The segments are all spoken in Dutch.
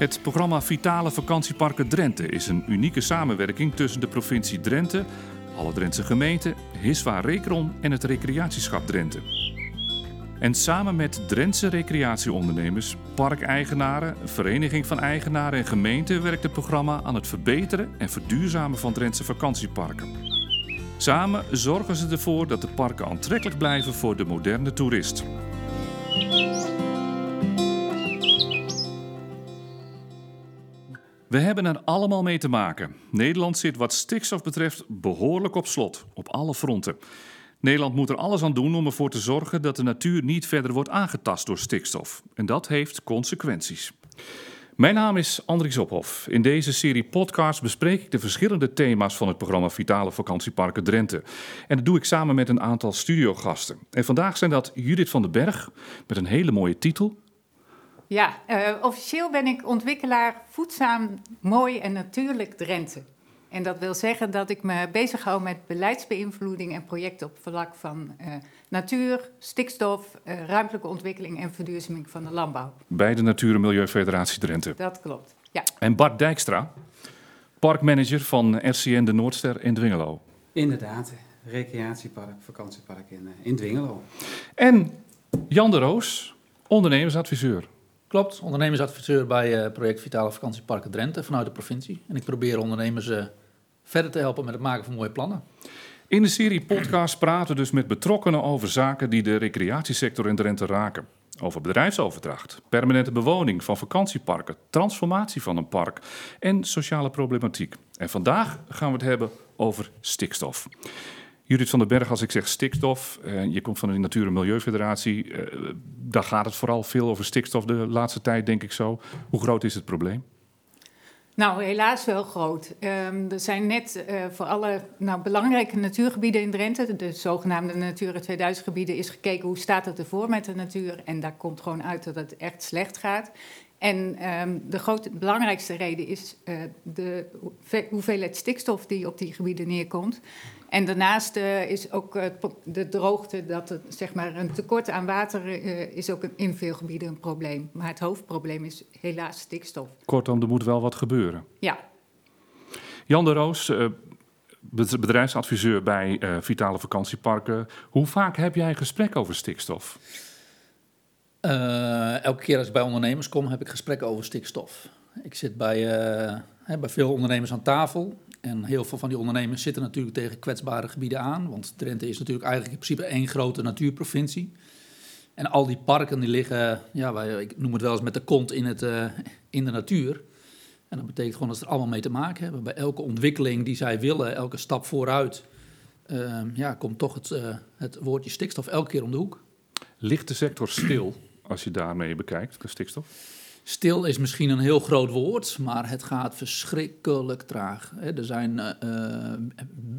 Het programma Vitale Vakantieparken Drenthe is een unieke samenwerking tussen de provincie Drenthe, alle Drentse gemeenten, Hiswa Rekron en het Recreatieschap Drenthe. En samen met Drentse recreatieondernemers, parkeigenaren, vereniging van eigenaren en gemeenten werkt het programma aan het verbeteren en verduurzamen van Drentse vakantieparken. Samen zorgen ze ervoor dat de parken aantrekkelijk blijven voor de moderne toerist. We hebben er allemaal mee te maken. Nederland zit wat stikstof betreft behoorlijk op slot, op alle fronten. Nederland moet er alles aan doen om ervoor te zorgen dat de natuur niet verder wordt aangetast door stikstof. En dat heeft consequenties. Mijn naam is Andries Ophof. In deze serie podcasts bespreek ik de verschillende thema's van het programma Vitale Vakantieparken Drenthe. En dat doe ik samen met een aantal studiogasten. En vandaag zijn dat Judith van den Berg met een hele mooie titel. Ja, uh, officieel ben ik ontwikkelaar voedzaam, mooi en natuurlijk Drenthe. En dat wil zeggen dat ik me bezighoud met beleidsbeïnvloeding en projecten op vlak van uh, natuur, stikstof, uh, ruimtelijke ontwikkeling en verduurzaming van de landbouw. Bij de Natuur- en Milieufederatie Drenthe. Dat klopt, ja. En Bart Dijkstra, parkmanager van RCN de Noordster in Dwingelo. Inderdaad, recreatiepark, vakantiepark in, in Dwingelo. En Jan de Roos, ondernemersadviseur. Klopt, ondernemersadviseur bij uh, project Vitale Vakantieparken Drenthe vanuit de provincie. En ik probeer ondernemers uh, verder te helpen met het maken van mooie plannen. In de serie podcast praten we dus met betrokkenen over zaken die de recreatiesector in Drenthe raken. Over bedrijfsoverdracht, permanente bewoning van vakantieparken, transformatie van een park en sociale problematiek. En vandaag gaan we het hebben over stikstof. Judith van den Berg, als ik zeg stikstof, uh, je komt van de Natuur- en Milieufederatie, uh, daar gaat het vooral veel over stikstof de laatste tijd, denk ik zo. Hoe groot is het probleem? Nou, helaas wel groot. Um, er zijn net uh, voor alle nou, belangrijke natuurgebieden in Drenthe, de zogenaamde Natura 2000 gebieden, is gekeken hoe staat het ervoor met de natuur. En daar komt gewoon uit dat het echt slecht gaat. En um, de grote, belangrijkste reden is de hoeveelheid stikstof die op die gebieden neerkomt. En daarnaast uh, is ook uh, de droogte, dat het, zeg maar, een tekort aan water is ook in veel gebieden een probleem. Maar het hoofdprobleem is helaas stikstof. Kortom, er moet wel wat gebeuren. Ja. Jan de Roos, bedrijfsadviseur bij Vitale Vakantieparken. Hoe vaak heb jij een gesprek over stikstof? Uh, elke keer als ik bij ondernemers kom, heb ik gesprekken over stikstof. Ik zit bij, uh, bij veel ondernemers aan tafel. En heel veel van die ondernemers zitten natuurlijk tegen kwetsbare gebieden aan. Want Drenthe is natuurlijk eigenlijk in principe één grote natuurprovincie. En al die parken die liggen, ja, wij, ik noem het wel eens met de kont in, het, uh, in de natuur. En dat betekent gewoon dat ze er allemaal mee te maken hebben. Bij elke ontwikkeling die zij willen, elke stap vooruit, ja, komt toch het, het woordje stikstof elke keer om de hoek. Ligt de sector stil? als je daarmee bekijkt, de stikstof? Stil is misschien een heel groot woord, maar het gaat verschrikkelijk traag. Er zijn uh,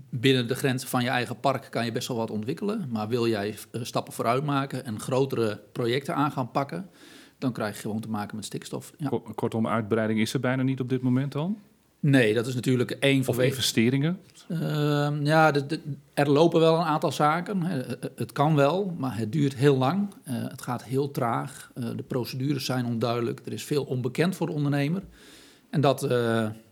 binnen de grenzen van je eigen park kan je best wel wat ontwikkelen, maar wil jij uh, stappen vooruit maken en grotere projecten aan gaan pakken, dan krijg je gewoon te maken met stikstof. Ja. Kortom, uitbreiding is er bijna niet op dit moment dan? Nee, dat is natuurlijk één van Of investeringen? Uh, ja, de, de, er lopen wel een aantal zaken. Het kan wel, maar het duurt heel lang. Uh, het gaat heel traag. Uh, de procedures zijn onduidelijk. Er is veel onbekend voor de ondernemer. En dat,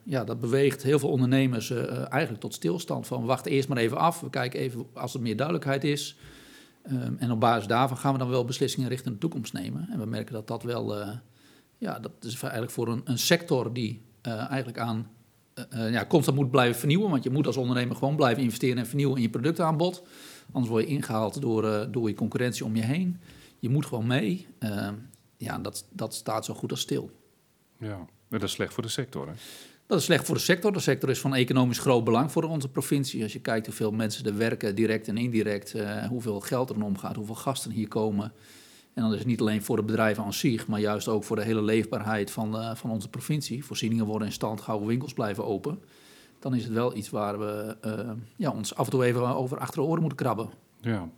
ja, dat beweegt heel veel ondernemers eigenlijk tot stilstand. Van wacht eerst maar even af. We kijken even als er meer duidelijkheid is. Um, en op basis daarvan gaan we dan wel beslissingen richting de toekomst nemen. En we merken dat dat wel, ja, dat is eigenlijk voor een, een sector die eigenlijk aan uh, ja, constant moet blijven vernieuwen. Want je moet als ondernemer gewoon blijven investeren en vernieuwen in je productaanbod. Anders word je ingehaald door, uh, door je concurrentie om je heen. Je moet gewoon mee. Uh, ja, dat, dat staat zo goed als stil. Ja, dat is slecht voor de sector. Hè? Dat is slecht voor de sector. De sector is van economisch groot belang voor onze provincie. Als je kijkt hoeveel mensen er werken, direct en indirect, hoeveel geld er omgaat, hoeveel gasten hier komen. En dan is het niet alleen voor de bedrijven aan zich, maar juist ook voor de hele leefbaarheid van, uh, van onze provincie. Voorzieningen worden in stand gehouden, winkels blijven open. Dan is het wel iets waar we uh, ja, ons af en toe even over achter de oren moeten krabben. Ja.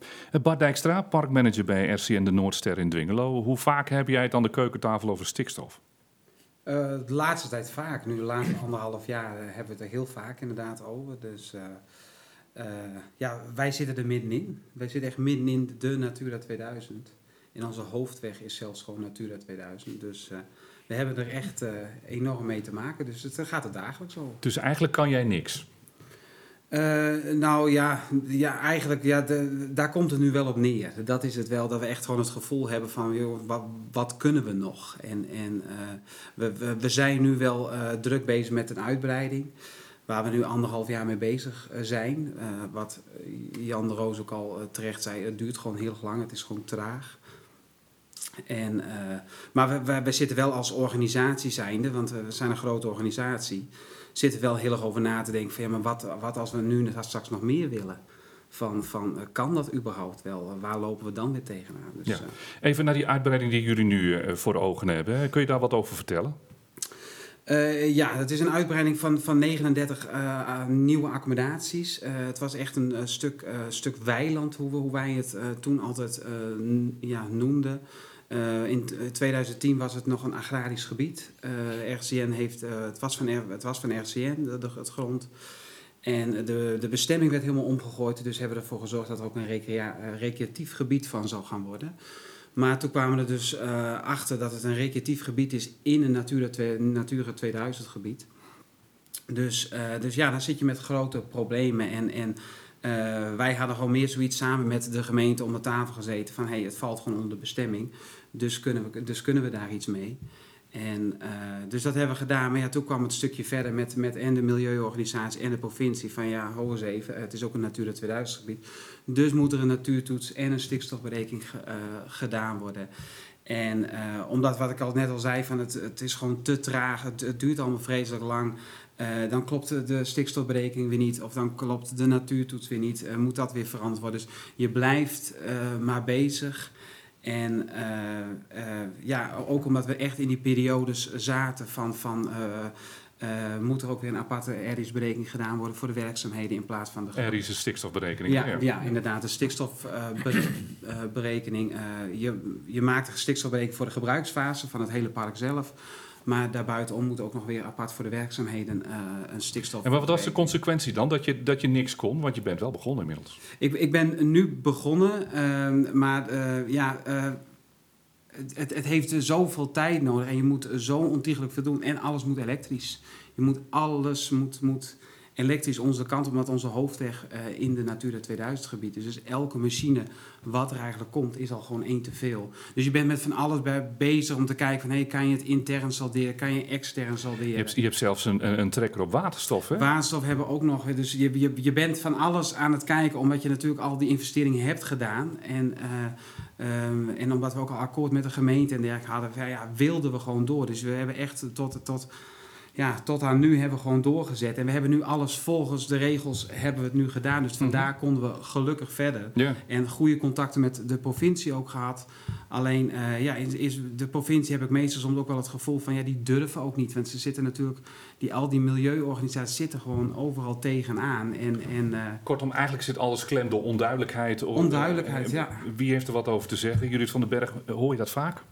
Bart Dijkstra, parkmanager bij RCN de Noordster in Dwingelo. Hoe vaak heb jij het aan de keukentafel over stikstof? Uh, de laatste tijd vaak. Nu de laatste anderhalf jaar hebben we het er heel vaak inderdaad over. Dus ja, wij zitten er middenin. Wij zitten echt middenin de Natura 2000. En onze hoofdweg is zelfs gewoon Natura 2000. Dus uh, we hebben er echt enorm mee te maken. Dus het gaat er dagelijks over. Dus eigenlijk kan jij niks? Uh, nou ja, ja eigenlijk, ja, de, daar komt het nu wel op neer. Dat is het wel, dat we echt gewoon het gevoel hebben van, joh, wat, wat kunnen we nog? En, en uh, we, we, we, zijn nu wel uh, druk bezig met een uitbreiding, waar we nu anderhalf jaar mee bezig zijn. wat Jan de Roos ook al terecht zei, het duurt gewoon heel lang, het is gewoon traag. En, maar we, we, we, zitten wel als organisatie zijnde, want we zijn een grote organisatie zitten wel heel erg over na te denken van ja, maar wat, wat als we nu straks nog meer willen? Van, van uh, kan dat überhaupt wel? Waar lopen we dan weer tegenaan? Dus, ja. Even naar die uitbreiding die jullie nu voor ogen hebben. Kun je daar wat over vertellen? Uh, ja, het is een uitbreiding van, van 39 uh, nieuwe accommodaties. Uh, het was echt een stuk, stuk weiland, hoe, we, hoe wij het toen altijd ja, noemden. Uh, in 2010 was het nog een agrarisch gebied. Uh, RCN heeft, het, was van het was van RCN, de, het grond. En de, de bestemming werd helemaal omgegooid. Dus hebben we ervoor gezorgd dat er ook een recrea, recreatief gebied van zou gaan worden. Maar toen kwamen we er dus achter dat het een recreatief gebied is in een Natura, Natura 2000 gebied. Dus, dus ja, dan zit je met grote problemen. En, en wij hadden gewoon meer zoiets samen met de gemeente om de tafel gezeten van hey, het valt gewoon onder de bestemming. Dus kunnen we, dus kunnen we daar iets mee. En, uh, dus dat hebben we gedaan. Maar ja, toen kwam het stukje verder met, met en de milieuorganisatie en de provincie. Van ja, hou eens even, het is ook een Natura 2000 gebied. Dus moet er een natuurtoets en een stikstofberekening ge, uh, gedaan worden. En uh, omdat wat ik al net al zei, van het, het is gewoon te traag, het, duurt allemaal vreselijk lang. Dan klopt de stikstofberekening weer niet, of dan klopt de natuurtoets weer niet, moet dat weer veranderd worden. Dus je blijft maar bezig. En uh, uh, ja, ook omdat we echt in die periodes zaten van, van uh, moet er ook weer een aparte RIS-berekening gedaan worden voor de werkzaamheden in plaats van de... RIS is stikstofberekening. Ja, ja. ja inderdaad, de stikstofberekening. je, je maakt een stikstofberekening voor de gebruiksfase van het hele park zelf. Maar daarbuitenom moet ook nog weer apart voor de werkzaamheden uh, een stikstof. En wat was de consequentie dan? Dat je, dat je niks kon? Want je bent wel begonnen inmiddels. Ik, ik ben nu begonnen, uh, maar uh, ja. Het, het, het, heeft zoveel tijd nodig en je moet zo ontiegelijk veel doen. En alles moet elektrisch. Je moet alles moet, moet elektrisch onze kant omdat onze hoofdweg uh, in de Natura 2000 gebied is. Dus elke machine wat er eigenlijk komt, is al gewoon één te veel. Dus je bent met van alles bij bezig om te kijken van, hey, kan je het intern salderen, kan je extern salderen. Je hebt, je hebt zelfs een, een trekker op waterstof, hè? Waterstof hebben we ook nog. Dus je, je, je bent van alles aan het kijken, omdat je natuurlijk al die investeringen hebt gedaan. En, uh, um, en omdat we ook al akkoord met de gemeente en dergelijke hadden, ja, wilden we gewoon door. Dus we hebben echt tot... tot ja, tot aan nu hebben we gewoon doorgezet. En we hebben nu alles volgens de regels hebben we het nu gedaan. Dus vandaar mm -hmm. konden we gelukkig verder. Yeah. En goede contacten met de provincie ook gehad. Alleen, uh, ja, is, de provincie heb ik meestal soms ook wel het gevoel van... ja, die durven ook niet. Want ze zitten natuurlijk... Die, al die milieuorganisaties zitten gewoon overal tegenaan. En, en, uh, Kortom, eigenlijk zit alles klem door onduidelijkheid. Onduidelijkheid, uh, ja. Wie heeft er wat over te zeggen? Judith van den Berg, hoor je dat vaak?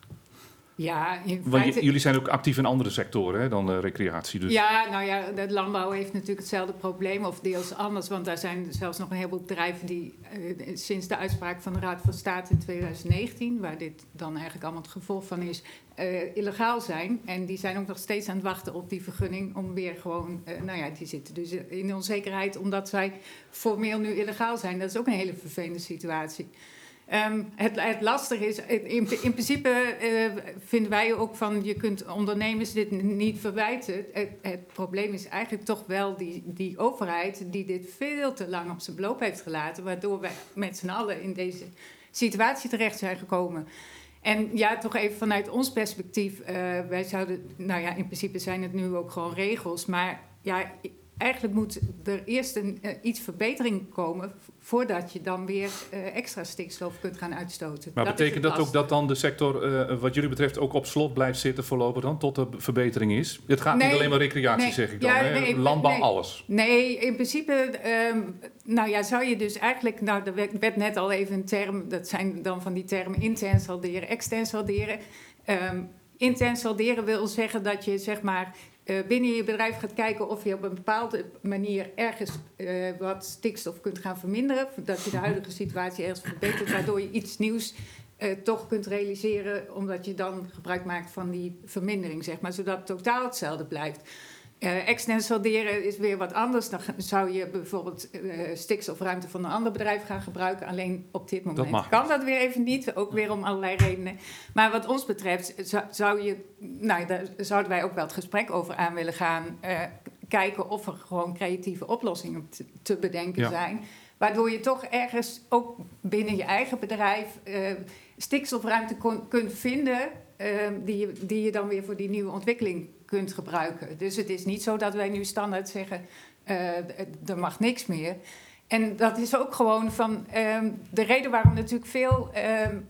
Ja, in Want feite... jullie zijn ook actief in andere sectoren hè, dan recreatie. Dus. Ja, nou ja, de landbouw heeft natuurlijk hetzelfde probleem, of deels anders. Want daar zijn zelfs nog een heleboel bedrijven die uh, sinds de uitspraak van de Raad van State in 2019, waar dit dan eigenlijk allemaal het gevolg van is, uh, illegaal zijn. En die zijn ook nog steeds aan het wachten op die vergunning om weer gewoon, uh, nou ja, die zitten dus in onzekerheid omdat zij formeel nu illegaal zijn. Dat is ook een hele vervelende situatie. Um, het, het lastige is, in, in principe uh, vinden wij ook van, je kunt ondernemers dit niet verwijten. Het, het, probleem is eigenlijk toch wel die, die overheid die dit veel te lang op zijn beloop heeft gelaten, waardoor wij met z'n allen in deze situatie terecht zijn gekomen. En ja, toch even vanuit ons perspectief, uh, wij zouden, nou ja, in principe zijn het nu ook gewoon regels, maar ja, eigenlijk moet er eerst een, uh, iets verbetering komen voordat je dan weer uh, extra stikstof kunt gaan uitstoten. Maar dat betekent dat ook dat dan de sector, uh, wat jullie betreft, ook op slot blijft zitten voorlopig dan, tot er verbetering is? Het gaat nee, niet alleen maar recreatie, nee, zeg ik dan, ja, hè? nee, landbouw, nee, alles. Nee, in principe, um, nou ja, zou je dus eigenlijk, nou, er werd net al even een term, dat zijn dan van die termen intern salderen, extern salderen. Um, intern salderen wil zeggen dat je zeg maar binnen je bedrijf gaat kijken of je op een bepaalde manier ergens uh, wat stikstof kunt gaan verminderen. Dat je de huidige situatie ergens verbetert, waardoor je iets nieuws eh, toch kunt realiseren, omdat je dan gebruik maakt van die vermindering, zeg maar, zodat het totaal hetzelfde blijft. Uh, extern salderen is weer wat anders. Dan zou je bijvoorbeeld uh, stikstofruimte van een ander bedrijf gaan gebruiken. Alleen op dit moment dat kan dat weer even niet. Ook weer om allerlei redenen. Maar wat ons betreft zou, je, nou, daar zouden wij ook wel het gesprek over aan willen gaan. Uh, kijken of er gewoon creatieve oplossingen te, te bedenken zijn. Waardoor je toch ergens ook binnen je eigen bedrijf stikstofruimte kon, kunt vinden. die, je, die je dan weer voor die nieuwe ontwikkeling kunt gebruiken. Dus het is niet zo dat wij nu standaard zeggen, uh, er mag niks meer. En dat is ook gewoon van um, de reden waarom natuurlijk veel um,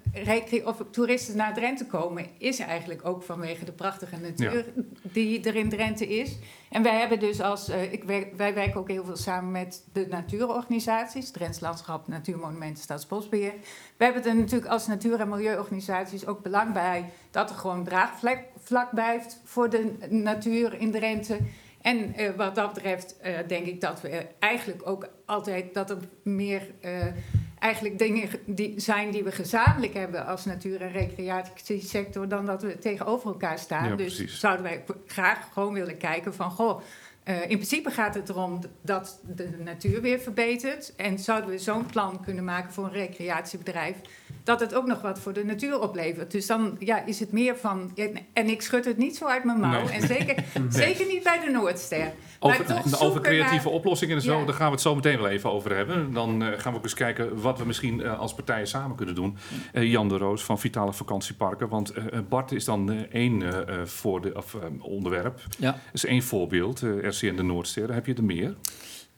of toeristen naar Drenthe komen, is eigenlijk ook vanwege de prachtige natuur die er in Drenthe is. En wij hebben dus als, uh, ik wij werken ook heel veel samen met de natuurorganisaties, Drents Landschap, Natuurmonumenten, Staatsbosbeheer. We hebben er natuurlijk als natuur- en milieuorganisaties ook belang bij dat er gewoon draagvlak blijft voor de natuur in Drenthe. En uh, wat dat betreft uh, denk ik dat we eigenlijk ook altijd dat er meer uh, eigenlijk dingen die zijn die we gezamenlijk hebben als natuur- en recreatiesector dan dat we tegenover elkaar staan. Ja, dus precies. zouden wij graag gewoon willen kijken van goh. Uh, in principe gaat het erom dat de natuur weer verbetert. En zouden we zo'n plan kunnen maken voor een recreatiebedrijf dat het ook nog wat voor de natuur oplevert. Dus dan ja, is het meer van. En ik schud het niet zo uit mijn mouw. En zeker, zeker niet bij de Noordster. Over, over creatieve oplossingen en zo, daar gaan we het zo meteen wel even over hebben. Dan uh, gaan we ook eens kijken wat we misschien uh, als partijen samen kunnen doen. Uh, Jan de Roos van Vitale Vakantieparken. Want Bart is dan één voor de, of, onderwerp. Ja. Dat is één voorbeeld. RCN de Noordster. Heb je er meer?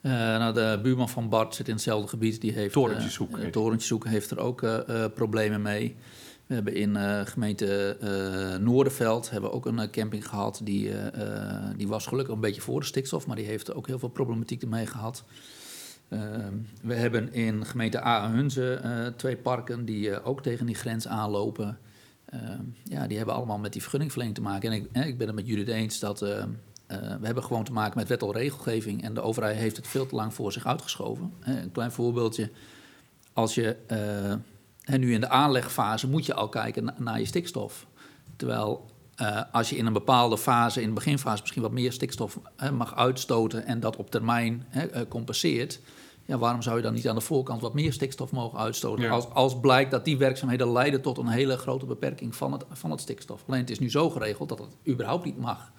Uh, nou, de buurman van Bart zit in hetzelfde gebied. Die heeft, Torentjeshoek. Uh, Torentjeshoek heeft er ook uh, problemen mee. We hebben in gemeente Noorderveld hebben ook een camping gehad. Die, die was gelukkig een beetje voor de stikstof, maar die heeft ook heel veel problematiek ermee gehad. we hebben in gemeente Aarhunze twee parken die ook tegen die grens aanlopen. ja, die hebben allemaal met die vergunningverlening te maken. En ik, ik ben het met jullie eens dat uh, we hebben gewoon te maken met wet en regelgeving en de overheid heeft het veel te lang voor zich uitgeschoven. een klein voorbeeldje. Als je uh, nu in de aanlegfase moet je al kijken naar je stikstof. Terwijl uh, als je in een bepaalde fase, in de beginfase, misschien wat meer stikstof mag uitstoten en dat op termijn compenseert. Ja, waarom zou je dan niet aan de voorkant wat meer stikstof mogen uitstoten? Als, als blijkt dat die werkzaamheden leiden tot een hele grote beperking van het, van het stikstof. Alleen het is nu zo geregeld dat het überhaupt niet mag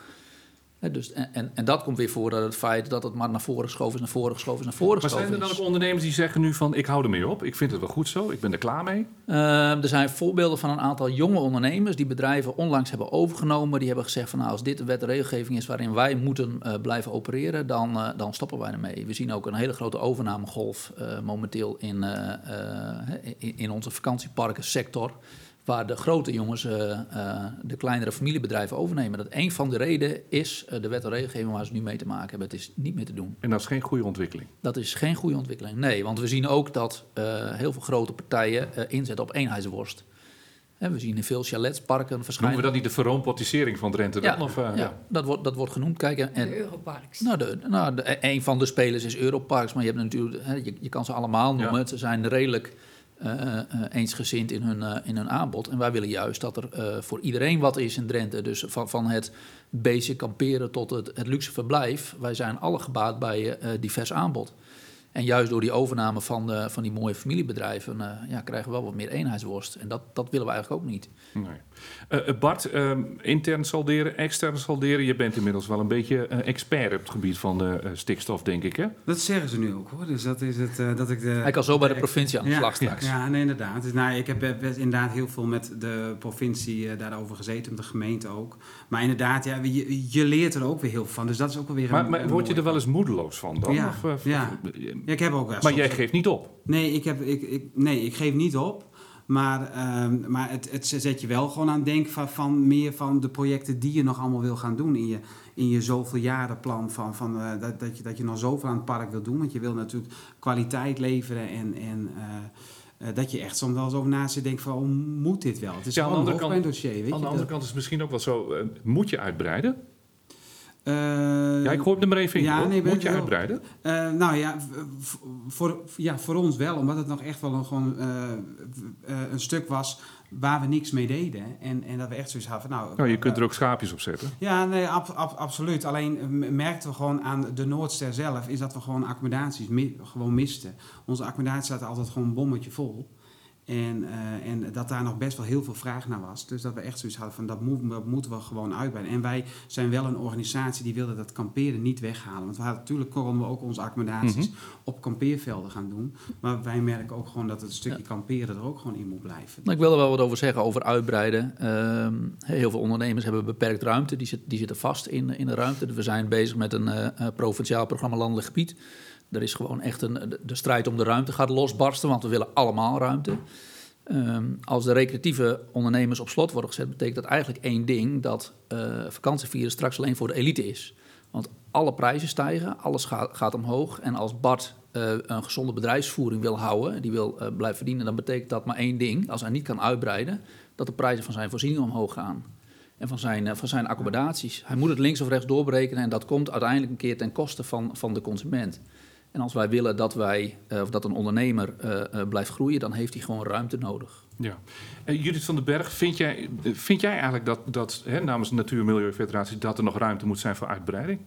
dus, en, en dat komt weer voor dat het feit dat het maar naar voren geschoven is, naar voren geschoven is, naar voren geschoven is. Maar zijn er dan ook ondernemers die zeggen nu van ik hou ermee op, ik vind het wel goed zo, ik ben er klaar mee? Uh, er zijn voorbeelden van een aantal jonge ondernemers die bedrijven onlangs hebben overgenomen. Die hebben gezegd van nou als dit de wet en regelgeving is waarin wij moeten uh, blijven opereren, dan, uh, dan stoppen wij ermee. We zien ook een hele grote overnamegolf momenteel in, in, in onze vakantieparken sector waar de grote jongens uh, uh, de kleinere familiebedrijven overnemen. Dat een van de redenen is uh, de wet en regelgeving waar ze nu mee te maken hebben. Het is niet meer te doen. En dat is geen goede ontwikkeling? Dat is geen goede ontwikkeling, nee. Want we zien ook dat heel veel grote partijen inzetten op eenheidsworst. we zien in veel chaletsparken verschijnen... Noemen we dat niet de verroompotisering van Drenthe dan? Ja, of, ja, ja, Dat, wordt, dat wordt genoemd. Kijk, en, de Europarks. Nou, de, nou de, een van de spelers is Europarks, maar je, hebt natuurlijk, je, je kan ze allemaal noemen. Ze zijn redelijk eensgezind in hun, in hun aanbod. En wij willen juist dat er voor iedereen wat is in Drenthe. Dus van, van het basic kamperen tot het, het luxe verblijf. Wij zijn alle gebaat bij divers aanbod. En juist door die overname van, de, van die mooie familiebedrijven uh, ja, krijgen we wel wat meer eenheidsworst. En dat, dat willen we eigenlijk ook niet. Nee. Uh, Bart, uh, intern salderen, extern salderen. Je bent inmiddels wel een beetje expert op het gebied van de stikstof, denk ik, hè? Dat zeggen ze nu ook, hoor. Dus dat is het, dat ik de... Hij kan zo bij de provincie aan de slag straks. Ja, nee, inderdaad. Dus, nou, ik heb inderdaad heel veel met de provincie daarover gezeten, met de gemeente ook. Maar inderdaad, ja, je, je, leert er ook weer heel veel van. Dus dat is ook wel weer maar, een, maar word je er wel eens moedeloos van dan? Ja, of, ja. Ja, ik heb ook wel Maar jij geeft niet op? Nee, ik, heb, ik, ik, nee, ik geef niet op. Maar, um, maar het, het zet je wel gewoon aan het denken van, van meer van de projecten die je nog allemaal wil gaan doen in je, in je zoveel jarenplan. Van, van, uh, dat, dat, je, dat je nog zoveel aan het park wil doen. Want je wil natuurlijk kwaliteit leveren en, en uh, dat je echt soms wel eens over naast je denkt van, oh, moet dit wel? Het is ja, aan de andere kant, dossier, weet Aan de andere kant is het misschien ook wel zo, moet je uitbreiden? Eh, Ja, ik gooi hem er maar even in. Ja, nee, Moet je wel- uitbreiden? Eh, nou ja, voor, ja, voor ons wel, omdat het nog echt wel een, gewoon, eh, een stuk was waar we niks mee deden. En, en dat we echt zoiets hadden van, nou... Nou, je kunt er ook schaapjes op zetten. Ja, nee, ab- ab- absoluut. Alleen merkten we gewoon aan de Noordster zelf... is dat we gewoon accommodaties mi- gewoon misten. Onze accommodatie zat altijd gewoon een bommetje vol. En, eh, en dat daar nog best wel heel veel vraag naar was. Dus dat we echt zoiets hadden van dat, moet, dat moeten we gewoon uitbreiden. En wij zijn wel een organisatie die wilde dat kamperen niet weghalen. Want we hadden, natuurlijk konden we ook onze accommodaties Mhm. op kampeervelden gaan doen. Maar wij merken ook gewoon dat het stukje kamperen er ook gewoon in moet blijven. Nou, ik wil er wel wat over zeggen, over uitbreiden. Ehm, heel veel ondernemers hebben beperkt ruimte, die, zit, die zitten vast in, in de ruimte. We zijn bezig met een eh, eh, provinciaal programma Landelijk Gebied. Er is gewoon echt een, de, strijd om de ruimte gaat losbarsten, want we willen allemaal ruimte. Ehm, als de recreatieve ondernemers op slot worden gezet, betekent dat eigenlijk één ding: dat eh vakantievieren straks alleen voor de elite is. Want alle prijzen stijgen, alles gaat, omhoog. En als Bart eh, een gezonde bedrijfsvoering wil houden, die wil eh, blijven verdienen, dan betekent dat maar één ding: als hij niet kan uitbreiden, dat de prijzen van zijn voorzieningen omhoog gaan. En van zijn, van zijn accommodaties. Hij moet het links of rechts doorberekenen en dat komt uiteindelijk een keer ten koste van, van de consument. En als wij willen dat, wij, eh, of dat een ondernemer eh, eh, blijft groeien, dan heeft hij gewoon ruimte nodig. Ja. Judith van den Berg, vind jij, vind jij eigenlijk dat, dat hè, namens de Natuur- en Milieufederatie... dat er nog ruimte moet zijn voor uitbreiding?